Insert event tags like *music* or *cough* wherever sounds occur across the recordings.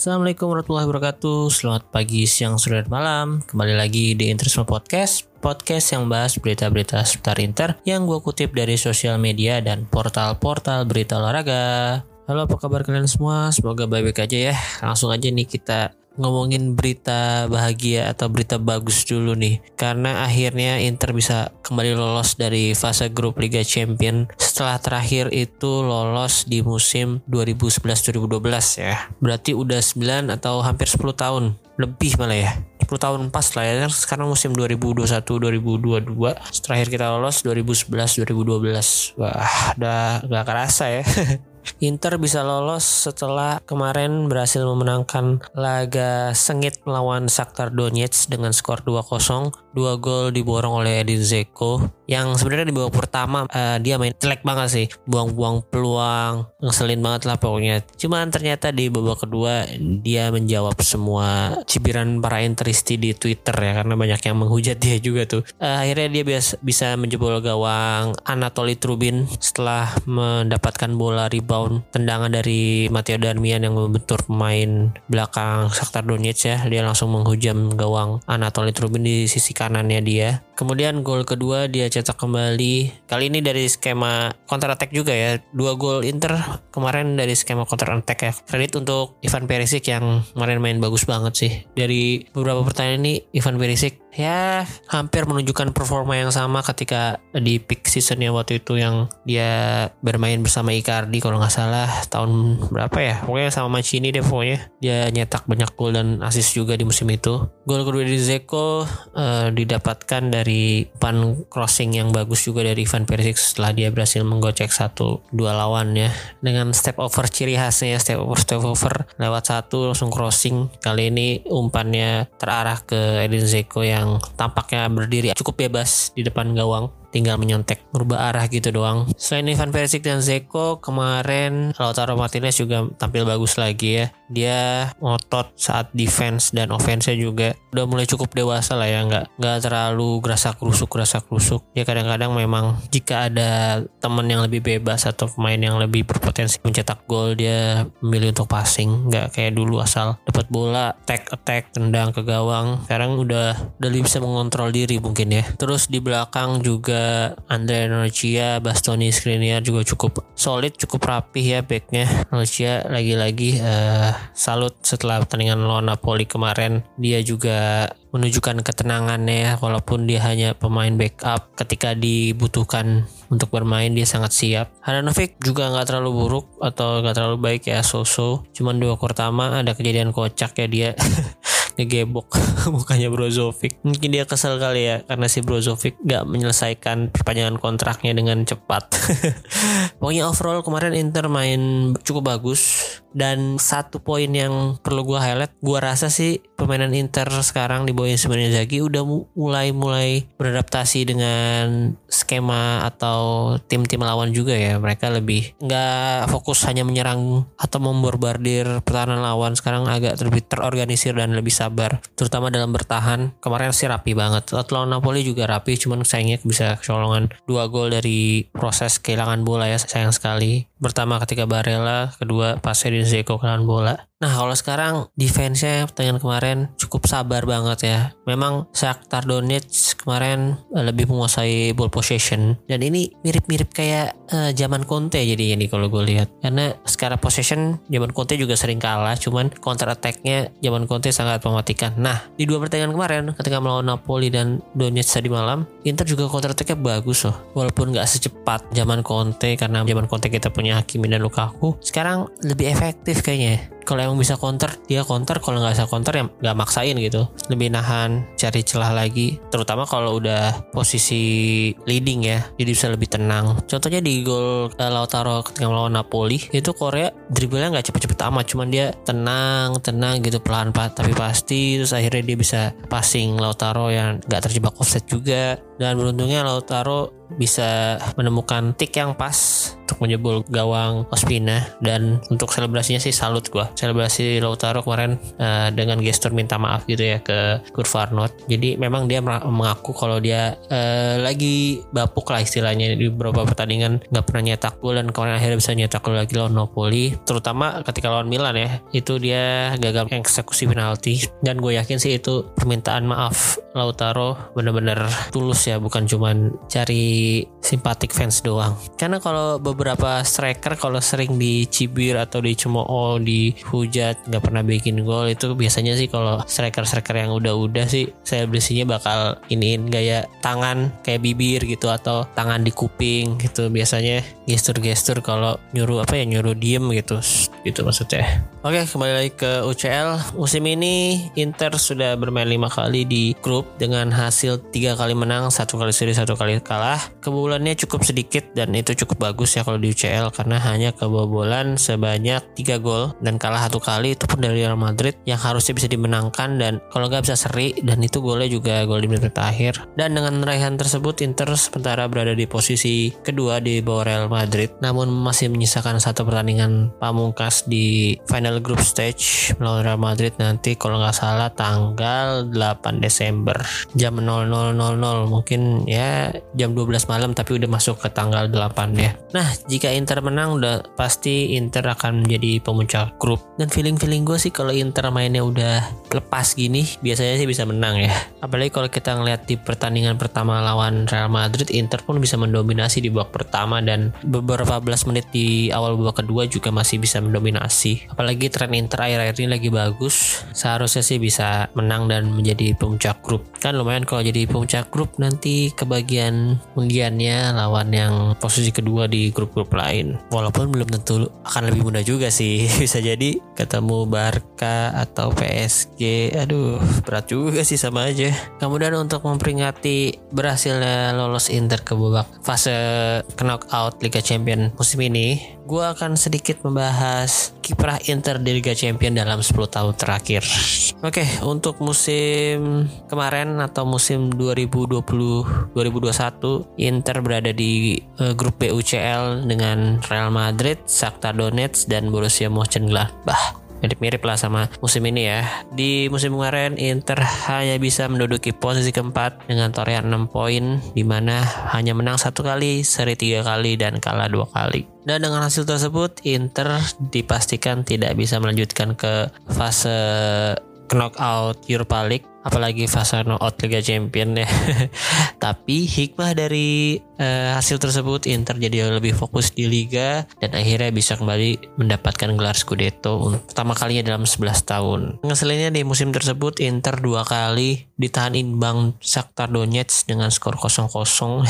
Assalamualaikum warahmatullahi wabarakatuh. Selamat pagi, siang, sore, dan malam. Kembali lagi di Interisme Podcast Podcast yang bahas berita-berita seputar Inter Yang gue kutip dari sosial media dan portal-portal berita olahraga. Halo apa kabar kalian semua? Semoga baik-baik aja ya. Langsung aja nih kita ngomongin berita bahagia atau berita bagus dulu nih. Karena akhirnya Inter bisa kembali lolos dari fase grup Liga Champion. Setelah terakhir itu lolos di musim 2011-2012 ya. Berarti udah 9 atau hampir 10 tahun. Lebih malah ya. 10 tahun pas lah ya. Sekarang musim 2021-2022 terakhir kita lolos 2011-2012 wah udah gak kerasa ya *laughs* Inter bisa lolos setelah kemarin berhasil memenangkan laga sengit melawan Shakhtar Donetsk dengan skor 2-0. Dua gol diborong oleh Edin Zeko yang sebenarnya di babak pertama uh, dia main jelek banget sih. Buang-buang peluang, ngeselin banget lah pokoknya. Cuman ternyata di babak kedua dia menjawab semua cibiran para Interisti di Twitter ya karena banyak yang menghujat dia juga tuh. Uh, akhirnya dia bisa, bisa menjebol gawang Anatoly Trubin setelah mendapatkan bola rebound tendangan dari Matteo Darmian yang membentur pemain belakang Shakhtar Donetsk ya. Dia langsung menghujam gawang Anatoly Trubin di sisi kanannya dia. Kemudian gol kedua dia cetak kembali. Kali ini dari skema counter attack juga ya. Dua gol Inter kemarin dari skema counter attack ya. Kredit untuk Ivan Perisic yang kemarin main bagus banget sih. Dari beberapa pertanyaan ini Ivan Perisic ya hampir menunjukkan performa yang sama ketika di peak seasonnya waktu itu yang dia bermain bersama Icardi kalau nggak salah tahun berapa ya? Pokoknya sama Mancini deh pokoknya. Dia nyetak banyak gol dan assist juga di musim itu. Gol kedua dari Zeko uh, didapatkan dari pan crossing yang bagus juga dari Ivan Perisic setelah dia berhasil menggocek satu dua lawannya dengan step over ciri khasnya step over step over lewat satu langsung crossing. Kali ini umpannya terarah ke Edin Zeko yang yang tampaknya berdiri cukup bebas di depan gawang tinggal menyontek merubah arah gitu doang. Selain Ivan Perisic dan Zeko, kemarin Lautaro Martinez juga tampil bagus lagi ya. Dia ngotot saat defense dan offense juga udah mulai cukup dewasa lah ya, nggak nggak terlalu gerasa kerusuk gerasa kerusuk. Ya kadang-kadang memang jika ada teman yang lebih bebas atau pemain yang lebih berpotensi mencetak gol, dia memilih untuk passing, nggak kayak dulu asal dapat bola, attack attack, tendang ke gawang. Sekarang udah udah lebih bisa mengontrol diri mungkin ya. Terus di belakang juga Andre Norcia, Bastoni Skriniar juga cukup solid, cukup rapih ya backnya. Norcia lagi-lagi uh, salut setelah pertandingan lawan Napoli kemarin. Dia juga menunjukkan ketenangannya ya, walaupun dia hanya pemain backup ketika dibutuhkan untuk bermain dia sangat siap. Handanovic juga nggak terlalu buruk atau nggak terlalu baik ya so-so. Cuman dua pertama ada kejadian kocak ya dia *laughs* ngegebok *laughs* mukanya Brozovic mungkin dia kesel kali ya karena si Brozovic gak menyelesaikan perpanjangan kontraknya dengan cepat. *laughs* Pokoknya overall kemarin Inter main cukup bagus dan satu poin yang perlu gue highlight gue rasa sih permainan Inter sekarang di bawah Simone Inzaghi udah mulai mulai beradaptasi dengan skema atau tim-tim lawan juga ya. Mereka lebih nggak fokus hanya menyerang atau memborbardir pertahanan lawan. Sekarang agak lebih terorganisir dan lebih sabar terutama dalam bertahan. Kemarin sih rapi banget. Lawan Napoli juga rapi cuman sayangnya bisa kecolongan. Dua gol dari proses kehilangan bola ya sayang sekali. Pertama ketika Barella kedua pas Edin Zeko kehilangan bola Nah kalau sekarang defense-nya pertandingan kemarin cukup sabar banget ya. Memang Shakhtar Donetsk kemarin eh, lebih menguasai ball possession dan ini mirip-mirip kayak uh, zaman Conte jadi ini kalau gue lihat. Karena secara possession zaman Conte juga sering kalah, cuman counter attack-nya zaman Conte sangat mematikan. Nah di dua pertandingan kemarin ketika melawan Napoli dan Donetsk tadi malam, Inter juga counter attack-nya bagus loh. Walaupun nggak secepat zaman Conte karena zaman Conte kita punya Hakimi dan Lukaku, sekarang lebih efektif kayaknya kalau emang bisa counter dia counter. Kalau nggak bisa counter ya nggak maksain gitu. Lebih nahan cari celah lagi. Terutama kalau udah posisi leading ya jadi bisa lebih tenang. Contohnya di gol uh, Lautaro ketika melawan Napoli itu Korea dribblenya nggak cepet-cepet amat. Cuman dia tenang tenang gitu pelan pelan tapi pasti terus akhirnya dia bisa passing Lautaro yang nggak terjebak offset juga. Dan beruntungnya Lautaro bisa menemukan tick yang pas untuk menjebol gawang Ospina dan untuk selebrasinya sih salut gua. Selebrasi Lautaro kemarin uh, dengan gestur minta maaf gitu ya ke Kurt Farnot. Jadi memang dia mengaku kalau dia uh, lagi bapuk lah istilahnya di beberapa pertandingan nggak pernah nyetak gol dan kemarin akhirnya bisa nyetak gol lagi lawan Napoli. Terutama ketika lawan Milan ya, itu dia gagal eksekusi penalti dan gue yakin sih itu permintaan maaf Lautaro bener-bener tulus ya bukan cuman cari simpatik fans doang. Karena kalau beberapa striker kalau sering dicibir atau dicemooh dihujat nggak pernah bikin gol itu biasanya sih kalau striker-striker yang udah-udah sih saya selebrasinya bakal iniin gaya tangan kayak bibir gitu atau tangan di kuping gitu. Biasanya gestur-gestur kalau nyuruh apa ya nyuruh diem gitu. Gitu maksudnya. Oke kembali lagi ke UCL musim ini Inter sudah bermain lima kali di grup dengan hasil tiga kali menang satu kali seri satu kali kalah kebobolannya cukup sedikit dan itu cukup bagus ya kalau di UCL karena hanya kebobolan sebanyak tiga gol dan kalah satu kali itu pun dari Real Madrid yang harusnya bisa dimenangkan dan kalau nggak bisa seri dan itu golnya juga gol di menit akhir dan dengan raihan tersebut Inter sementara berada di posisi kedua di bawah Real Madrid namun masih menyisakan satu pertandingan pamungkas di final group stage melawan Real Madrid nanti kalau nggak salah tanggal 8 Desember jam 00.00 mungkin ya jam 12 malam tapi udah masuk ke tanggal 8 ya. Nah jika Inter menang udah pasti Inter akan menjadi pemuncak grup. Dan feeling-feeling gue sih kalau Inter mainnya udah lepas gini biasanya sih bisa menang ya. Apalagi kalau kita ngeliat di pertandingan pertama lawan Real Madrid Inter pun bisa mendominasi di babak pertama dan beberapa belas menit di awal babak kedua juga masih bisa mendominasi. Apalagi tren Inter akhir-akhir ini lagi bagus seharusnya sih bisa menang dan menjadi puncak grup. Kan lumayan kalau jadi puncak grup nanti kebagian undiannya lawan yang posisi kedua di grup-grup lain. Walaupun belum tentu akan lebih mudah juga sih. *laughs* Bisa jadi ketemu Barca atau PSG aduh berat juga sih sama aja. Kemudian untuk memperingati berhasilnya lolos Inter ke babak fase knockout Liga Champion musim ini gue akan sedikit membahas kiprah Inter di Liga Champion dalam 10 tahun terakhir. Oke, untuk musim kemarin atau musim 2020-2021, Inter berada di uh, grup B UCL dengan Real Madrid, Shakhtar Donetsk dan Borussia Mönchengladbach mirip-mirip lah sama musim ini ya. Di musim kemarin Inter hanya bisa menduduki posisi keempat dengan torehan 6 poin di mana hanya menang satu kali, seri tiga kali dan kalah dua kali. Dan dengan hasil tersebut Inter dipastikan tidak bisa melanjutkan ke fase knockout Europa League apalagi fase knockout Liga Champion ya. *laughs* Tapi hikmah dari uh, hasil tersebut Inter jadi lebih fokus di liga dan akhirnya bisa kembali mendapatkan gelar Scudetto untuk pertama kalinya dalam 11 tahun. Ngeselinnya di musim tersebut Inter dua kali ditahan imbang Shakhtar Donetsk dengan skor 0-0.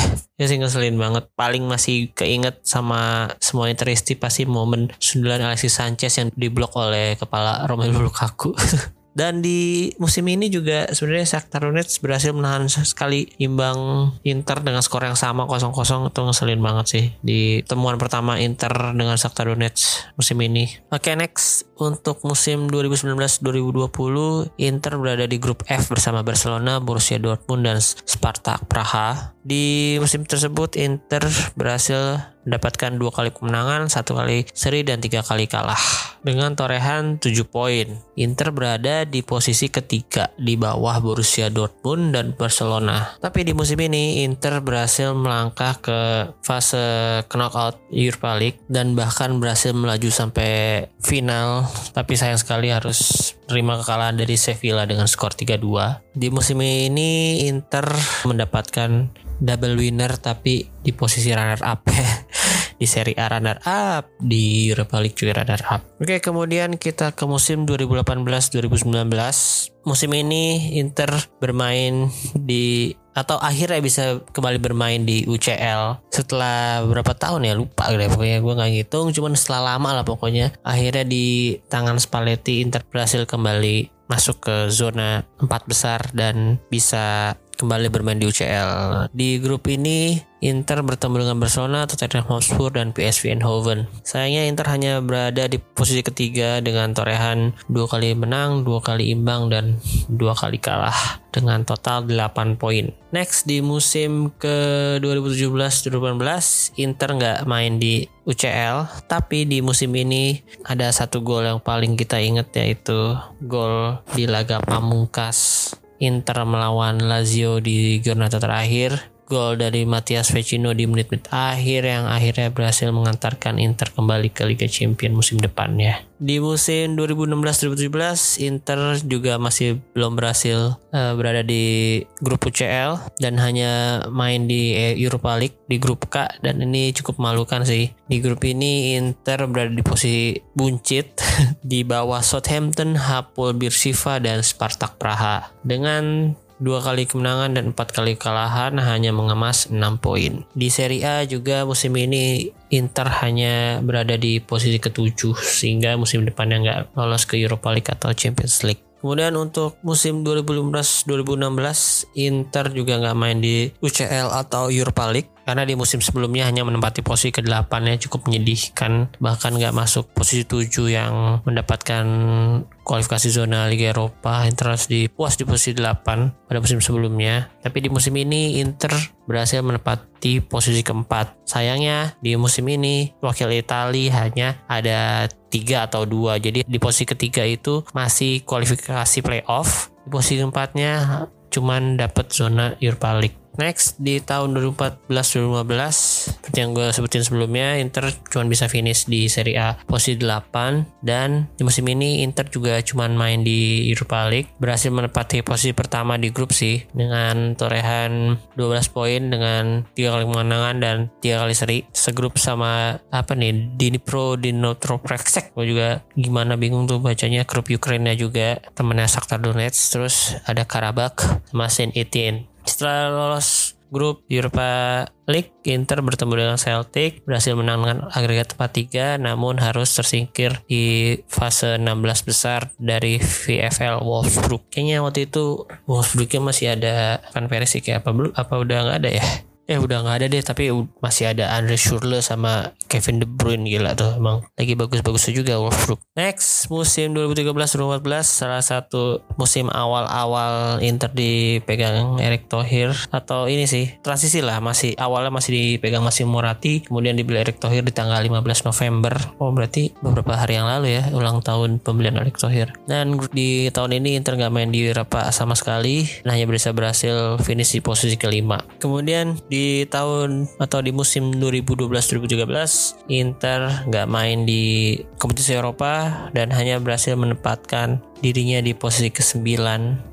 *laughs* ya sih ngeselin banget. Paling masih keinget sama semua Interisti pasti momen sundulan Alexis Sanchez yang diblok oleh kepala Romelu Lukaku. *laughs* Dan di musim ini juga sebenarnya Shakhtar Donetsk berhasil menahan sekali imbang Inter dengan skor yang sama 0-0 itu ngeselin banget sih di temuan pertama Inter dengan Shakhtar Donetsk musim ini. Oke okay, next untuk musim 2019-2020 Inter berada di grup F bersama Barcelona, Borussia Dortmund dan Spartak Praha. Di musim tersebut Inter berhasil mendapatkan dua kali kemenangan, satu kali seri dan tiga kali kalah dengan torehan 7 poin. Inter berada di posisi ketiga di bawah Borussia Dortmund dan Barcelona. Tapi di musim ini Inter berhasil melangkah ke fase knockout Europa League dan bahkan berhasil melaju sampai final. Tapi sayang sekali harus terima kekalahan dari Sevilla dengan skor 3-2. Di musim ini Inter mendapatkan double winner tapi di posisi runner up *laughs* di Serie A runner up di Europa League juga runner up. Oke, kemudian kita ke musim 2018-2019. Musim ini Inter bermain di atau akhirnya bisa kembali bermain di UCL setelah berapa tahun ya lupa deh pokoknya gue nggak ngitung cuman setelah lama lah pokoknya akhirnya di tangan Spalletti Inter berhasil kembali masuk ke zona empat besar dan bisa kembali bermain di UCL. Di grup ini Inter bertemu dengan Barcelona, Tottenham Hotspur, dan PSV Eindhoven. Sayangnya Inter hanya berada di posisi ketiga dengan torehan dua kali menang, dua kali imbang, dan dua kali kalah dengan total 8 poin. Next di musim ke 2017-2018 Inter nggak main di UCL, tapi di musim ini ada satu gol yang paling kita ingat yaitu gol di laga pamungkas Inter melawan Lazio di Giornata terakhir gol dari Matias Vecino di menit-menit akhir yang akhirnya berhasil mengantarkan Inter kembali ke Liga Champions musim depannya. Di musim 2016-2017 Inter juga masih belum berhasil uh, berada di grup UCL dan hanya main di Europa League di grup K dan ini cukup memalukan sih. Di grup ini Inter berada di posisi buncit *laughs* di bawah Southampton, Hapoel Beersheva dan Spartak Praha dengan dua kali kemenangan dan empat kali kekalahan hanya mengemas 6 poin. Di Serie A juga musim ini Inter hanya berada di posisi ketujuh sehingga musim depannya nggak lolos ke Europa League atau Champions League. Kemudian untuk musim 2015-2016 Inter juga nggak main di UCL atau Europa League karena di musim sebelumnya hanya menempati posisi ke-8 ya cukup menyedihkan. Bahkan nggak masuk posisi 7 yang mendapatkan kualifikasi zona Liga Eropa. Inter harus di puas di posisi 8 pada musim sebelumnya. Tapi di musim ini Inter berhasil menempati posisi keempat. Sayangnya di musim ini wakil Italia hanya ada tiga atau dua. Jadi di posisi ketiga itu masih kualifikasi playoff. Di posisi keempatnya cuman dapat zona Europa League Next di tahun 2014-2015 seperti yang gue sebutin sebelumnya Inter cuma bisa finish di Serie A posisi 8 dan di musim ini Inter juga cuma main di Europa League. Berhasil menempati posisi pertama di grup sih dengan torehan 12 poin dengan tiga kali kemenangan dan tiga kali seri. Segrup sama apa nih Dnipro Dinotroprexek gue juga gimana bingung tuh bacanya grup Ukraina juga temennya Shakhtar Donetsk. Terus ada Karabakh sama Saint Etienne setelah lolos grup Europa League, Inter bertemu dengan Celtic, berhasil menangkan agregat tempat 3, namun harus tersingkir di fase 16 besar dari VFL Wolfsburg. Kayaknya waktu itu Wolfsburgnya masih ada Van Persie kayak apa belum? Apa udah nggak ada ya? Eh udah nggak ada deh tapi masih ada Andre Schürrle sama Kevin De Bruyne gila tuh emang. Lagi bagus-bagusnya juga Wolfsburg. Next musim 2013-2014 salah satu musim awal-awal Inter dipegang Eric Thohir atau ini sih transisi lah masih awalnya masih dipegang masih Moratti kemudian dibeli Eric Thohir di tanggal 15 November. Oh berarti beberapa hari yang lalu ya ulang tahun pembelian Eric Thohir dan di tahun ini Inter nggak main di Eropa sama sekali dan hanya bisa berhasil finish di posisi kelima. Kemudian di tahun atau di musim 2012-2013 Inter nggak main di kompetisi Eropa dan hanya berhasil menempatkan dirinya di posisi ke-9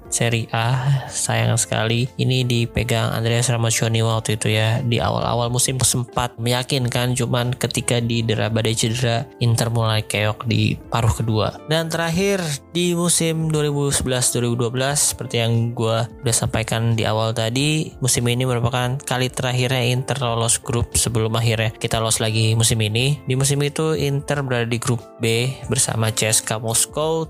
Serie A sayang sekali. Ini dipegang Andreas Ramaccioni waktu itu ya di awal-awal musim sempat meyakinkan cuman ketika di dera badai cedera Inter mulai keok di paruh kedua. Dan terakhir di musim 2011-2012 seperti yang gue udah sampaikan di awal tadi musim ini merupakan kali terakhirnya Inter lolos grup sebelum akhirnya kita lolos lagi musim ini. Di musim itu Inter berada di grup B bersama CSKA Moskow,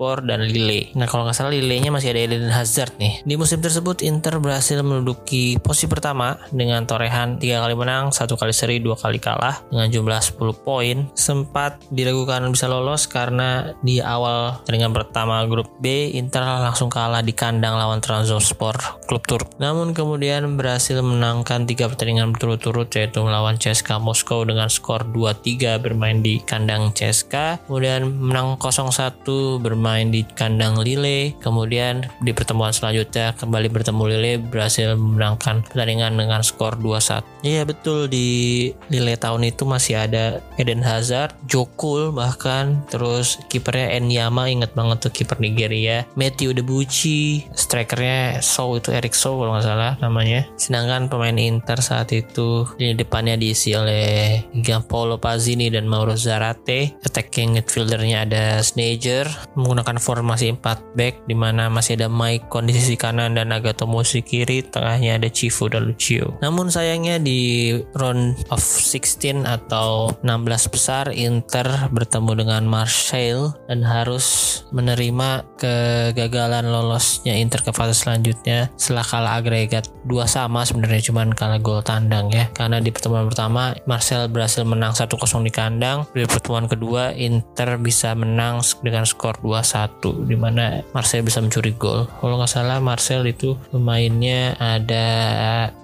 Trabzonspor dan Lille nah kalau nggak salah Lille-nya masih ada Eden Hazard nih. Di musim tersebut Inter berhasil menduduki posisi pertama dengan torehan tiga kali menang, satu kali seri, dua kali kalah dengan jumlah 10 poin. Sempat diragukan bisa lolos karena di awal pertandingan pertama grup B Inter langsung kalah di kandang lawan Trabzonspor klub Turk. Namun kemudian berhasil menangkan tiga pertandingan berturut-turut yaitu melawan CSKA Moskow dengan skor 2-3 bermain di kandang CSKA, kemudian menang 0-1 bermain di kandang Lille, kemudian di pertemuan selanjutnya kembali bertemu Lille berhasil memenangkan pertandingan dengan skor 2-1. Iya betul di Lille tahun itu masih ada Eden Hazard, Jokul bahkan terus kipernya Enyama inget banget tuh kiper Nigeria, Matthew Debuchy, strikernya Sow itu Eric Sow kalau nggak salah namanya. Sedangkan pemain Inter saat itu di depannya diisi oleh Gianpaolo Pazzini dan Mauro Zarate. Attacking midfieldernya ada Sneijder menggunakan formasi 4 back di mana masih ada Mike kondisi sisi kanan dan Nagatomo sisi kiri, tengahnya ada Chifu dan Lucio. Namun sayangnya di round of 16 atau 16 besar Inter bertemu dengan Marseille dan harus menerima kegagalan lolosnya Inter ke fase selanjutnya setelah kalah agregat dua sama sebenarnya cuman kalah gol tandang ya karena di pertemuan pertama Marseille berhasil menang 1-0 di kandang di pertemuan kedua Inter bisa menang dengan skor 2-1 2-1 di mana Marcel bisa mencuri gol. Kalau nggak salah Marcel itu pemainnya ada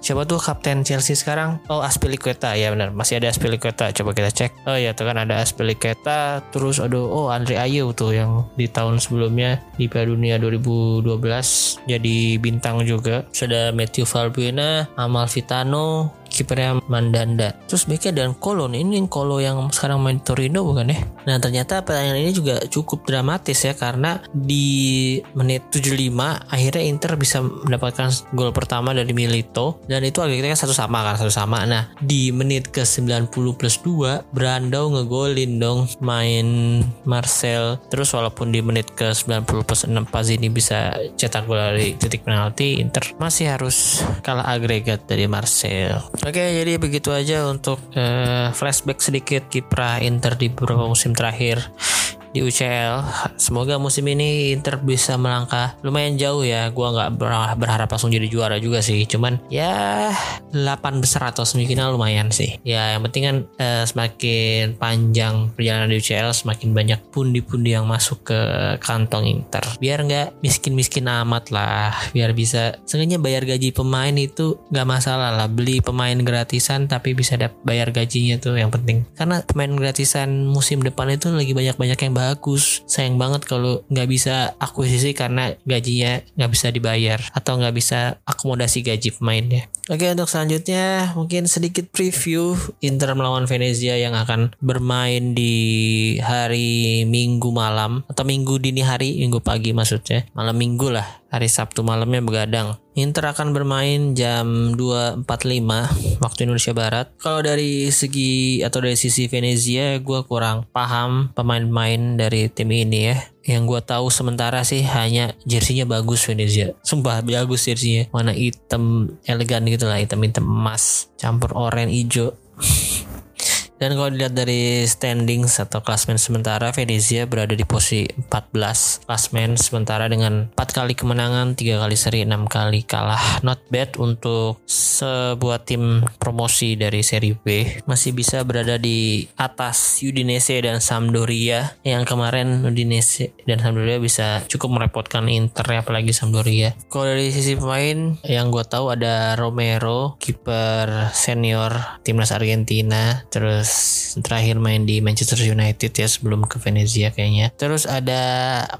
siapa tuh kapten Chelsea sekarang? Oh Aspilicueta ya benar masih ada Aspilicueta coba kita cek. Oh ya tuh kan ada Aspilicueta terus aduh oh Andre Ayew tuh yang di tahun sebelumnya di Piala Dunia 2012 jadi bintang juga. Sudah Matthew Valbuena, Amal Vitano, kipernya Mandanda. Terus backnya dan Kolo nih. Ini Kolo yang sekarang main Torino bukan ya? Nah ternyata pertandingan ini juga cukup dramatis ya karena di menit 75 akhirnya Inter bisa mendapatkan gol pertama dari Milito dan itu akhirnya satu sama kan satu sama. Nah di menit ke 90 plus 2 Brando ngegolin dong main Marcel. Terus walaupun di menit ke 90 plus 6 Pazini bisa cetak gol dari titik penalti Inter masih harus kalah agregat dari Marcel. Oke, jadi begitu aja untuk uh, flashback sedikit kiprah Inter di beberapa musim terakhir di UCL. Semoga musim ini Inter bisa melangkah lumayan jauh ya. Gua nggak berharap langsung jadi juara juga sih. Cuman ya 8 besar atau semifinal lumayan sih. Ya yang penting kan eh, semakin panjang perjalanan di UCL semakin banyak pundi-pundi yang masuk ke kantong Inter. Biar nggak miskin-miskin amat lah. Biar bisa sengaja bayar gaji pemain itu nggak masalah lah. Beli pemain gratisan tapi bisa bayar gajinya tuh yang penting. Karena pemain gratisan musim depan itu lagi banyak-banyak yang bagus. Sayang banget kalau nggak bisa akuisisi karena gajinya nggak bisa dibayar atau nggak bisa akomodasi gaji pemainnya. Oke untuk selanjutnya mungkin sedikit preview Inter melawan Venezia yang akan bermain di hari Minggu malam atau Minggu dini hari Minggu pagi maksudnya. Malam Minggu lah hari Sabtu malamnya begadang. Inter akan bermain jam 2.45 waktu Indonesia Barat. Kalau dari segi atau dari sisi Venezia, gue kurang paham pemain-pemain dari tim ini ya. Yang gue tahu sementara sih hanya jersinya bagus Venezia. Sumpah bagus jersinya. Warna hitam elegan gitu lah, hitam-hitam emas. Campur oranye hijau. Dan kalau dilihat dari standing atau klasmen sementara, Venezia berada di posisi 14 klasmen sementara dengan 4 kali kemenangan, 3 kali seri, 6 kali kalah. Not bad untuk sebuah tim promosi dari seri B. Masih bisa berada di atas Udinese dan Sampdoria yang kemarin Udinese dan Sampdoria bisa cukup merepotkan Inter apalagi Sampdoria. Kalau dari sisi pemain yang gue tahu ada Romero, kiper senior timnas Argentina, terus terakhir main di Manchester United ya sebelum ke Venezia kayaknya. Terus ada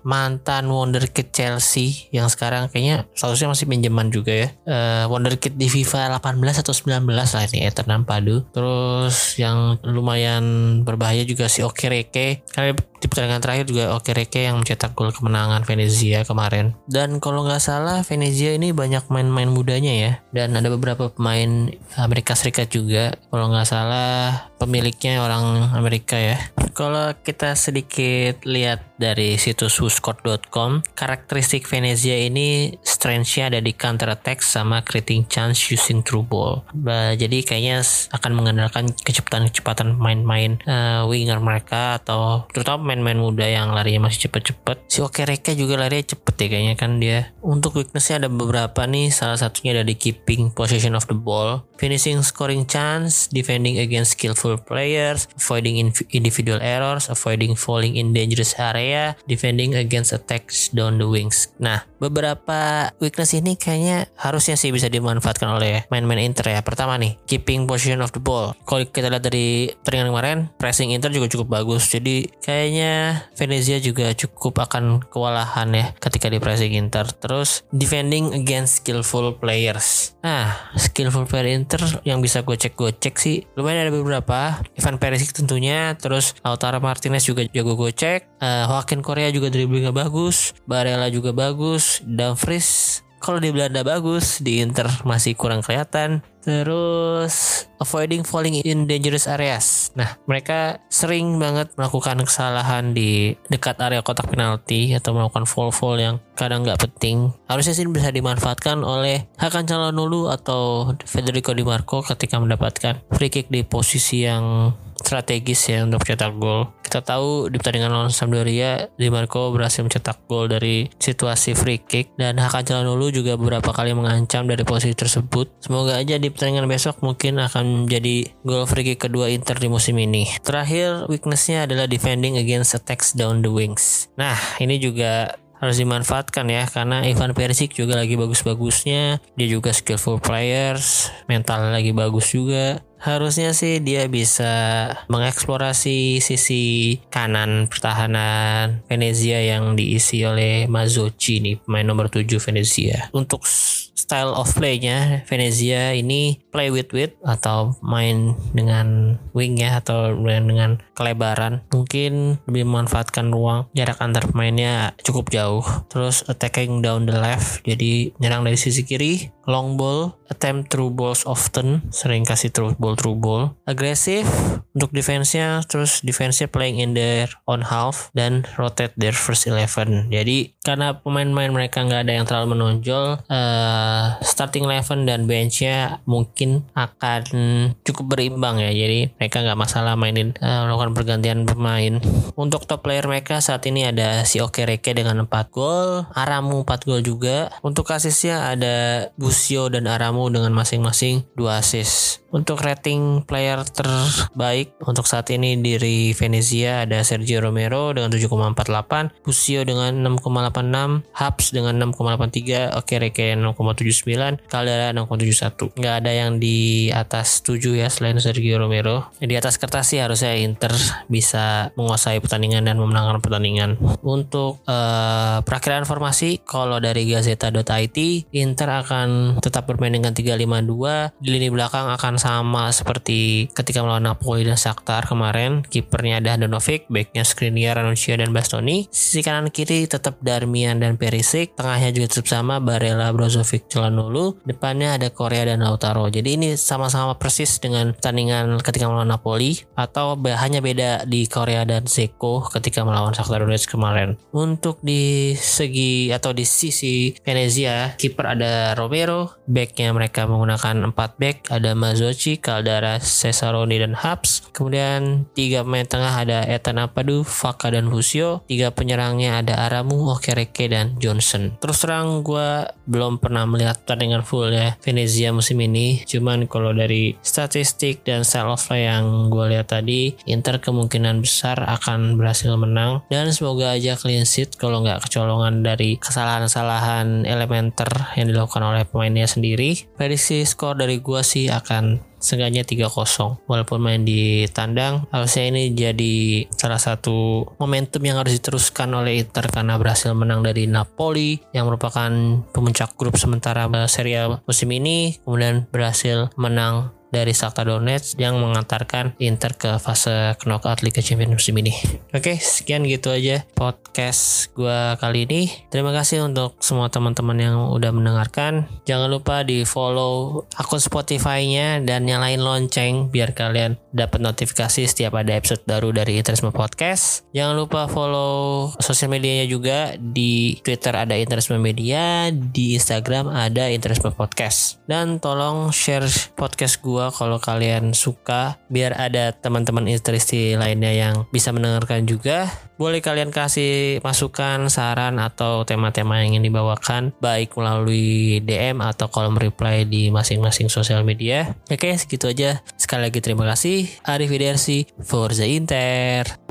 mantan wonderkid Chelsea yang sekarang kayaknya seharusnya masih pinjaman juga ya. Uh, wonderkid di FIFA 18 atau 19 lah ini Eternam Padu. Terus yang lumayan berbahaya juga si Okereke. Karena di pertandingan terakhir juga Okereke yang mencetak gol kemenangan Venezia kemarin. Dan kalau nggak salah Venezia ini banyak main-main mudanya ya. Dan ada beberapa pemain Amerika Serikat juga. Kalau nggak salah pemiliknya orang Amerika ya. Kalau kita sedikit lihat dari situs whoscored.com, karakteristik Venezia ini strength-nya ada di counter attack sama creating chance using through ball. Bah, jadi kayaknya akan mengandalkan kecepatan-kecepatan main-main uh, winger mereka atau terutama main-main muda yang larinya masih cepet-cepet. Si Okereke juga larinya cepet ya kayaknya kan dia. Untuk weaknessnya ada beberapa nih, salah satunya ada di keeping possession of the ball, finishing scoring chance, defending against skillful players, avoiding individual errors, avoiding falling in dangerous area, defending against attacks down the wings. Nah, beberapa weakness ini kayaknya harusnya sih bisa dimanfaatkan oleh main-main Inter ya. Pertama nih, keeping position of the ball. Kalau kita lihat dari pertandingan kemarin, pressing Inter juga cukup bagus. Jadi kayaknya Venezia juga cukup akan kewalahan ya ketika di pressing Inter. Terus defending against skillful players. Nah, skillful player Inter yang bisa gue cek gue cek sih lumayan ada beberapa. Ivan Perisic tentunya, terus Lautaro Martinez juga jago gocek, uh, Joaquin Korea juga dribblingnya bagus, Barella juga bagus, Dumfries kalau di Belanda bagus, di Inter masih kurang kelihatan. Terus avoiding falling in dangerous areas. Nah, mereka sering banget melakukan kesalahan di dekat area kotak penalti atau melakukan fall-fall yang kadang nggak penting. Harusnya sih bisa dimanfaatkan oleh Hakan Calhanoglu atau Federico Di Marco ketika mendapatkan free kick di posisi yang strategis ya untuk cetak gol. Kita tahu di pertandingan lawan Sampdoria, Di Marco berhasil mencetak gol dari situasi free kick dan Hakan Calhanoglu juga beberapa kali mengancam dari posisi tersebut. Semoga aja di pertandingan besok mungkin akan menjadi gol free kick kedua Inter di musim ini. Terakhir, weaknessnya adalah defending against attacks down the wings. Nah, ini juga harus dimanfaatkan ya karena Ivan Perisic juga lagi bagus-bagusnya dia juga skillful players mental lagi bagus juga harusnya sih dia bisa mengeksplorasi sisi kanan pertahanan Venezia yang diisi oleh Mazzocchi nih pemain nomor 7 Venezia. Untuk style of play-nya Venezia ini play with width atau main dengan wing ya atau dengan kelebaran. Mungkin lebih memanfaatkan ruang jarak antar pemainnya cukup jauh. Terus attacking down the left jadi nyerang dari sisi kiri long ball attempt through balls often sering kasih through ball through ball agresif untuk defense-nya terus defense-nya playing in their own half dan rotate their first eleven jadi karena pemain-pemain mereka nggak ada yang terlalu menonjol uh, starting eleven dan bench-nya mungkin akan cukup berimbang ya. Jadi mereka nggak masalah mainin uh, melakukan pergantian pemain. Untuk top player mereka saat ini ada si Okereke dengan 4 gol, Aramu 4 gol juga. Untuk asisnya ada Busio dan Aramu dengan masing-masing 2 assist. Untuk rating player terbaik untuk saat ini dari Venezia ada Sergio Romero dengan 7,48, Busio dengan 6,86, Habs dengan 6,83, Okereke 6,79, Caldera 6,71. Nggak ada yang di atas 7 ya selain Sergio Romero. Di atas kertas sih harusnya Inter bisa menguasai pertandingan dan memenangkan pertandingan. Untuk uh, perakhiran formasi kalau dari Gazeta.it Inter akan tetap bermain dengan 352 di lini belakang akan sama seperti ketika melawan Napoli dan Shakhtar kemarin. Kipernya ada Handanovic, backnya Skriniar, Ranuccia dan Bastoni. Sisi kanan kiri tetap Darmian dan Perisic, tengahnya juga tetap sama Barella, Brozovic, Calhanoglu. Depannya ada Korea dan Lautaro. Jadi ini sama-sama persis dengan pertandingan ketika melawan Napoli atau hanya beda di Korea dan Zeko ketika melawan Shakhtar Donetsk kemarin. Untuk di segi atau di sisi Venezia, kiper ada Romero, backnya mereka menggunakan 4 back, ada Mazzocchi, Caldara, Cesaroni dan Habs. Kemudian tiga pemain tengah ada Ethan Apadu, Faka dan Fusio. Tiga penyerangnya ada Aramu, Okereke dan Johnson. Terus terang gue belum pernah melihat pertandingan full ya Venezia musim ini Cuman kalau dari statistik dan style of play yang gue lihat tadi, Inter kemungkinan besar akan berhasil menang dan semoga aja clean sheet kalau nggak kecolongan dari kesalahan-kesalahan elementer yang dilakukan oleh pemainnya sendiri. Prediksi skor dari gue sih akan seenggaknya 3-0 walaupun main di tandang harusnya ini jadi salah satu momentum yang harus diteruskan oleh Inter karena berhasil menang dari Napoli yang merupakan pemuncak grup sementara Serie A musim ini kemudian berhasil menang dari Shakhtar Donetsk yang mengantarkan Inter ke fase knockout Liga Champions musim ini. Oke, sekian gitu aja podcast gue kali ini. Terima kasih untuk semua teman-teman yang udah mendengarkan. Jangan lupa di follow akun Spotify-nya dan nyalain lonceng biar kalian dapat notifikasi setiap ada episode baru dari Interisme Podcast. Jangan lupa follow sosial medianya juga di Twitter ada Interisme Media, di Instagram ada Interisme Podcast. Dan tolong share podcast gue gua kalau kalian suka biar ada teman-teman interisti lainnya yang bisa mendengarkan juga boleh kalian kasih masukan saran atau tema-tema yang ingin dibawakan baik melalui DM atau kolom reply di masing-masing sosial media. Oke segitu aja. Sekali lagi terima kasih. Arif Widersi for the Inter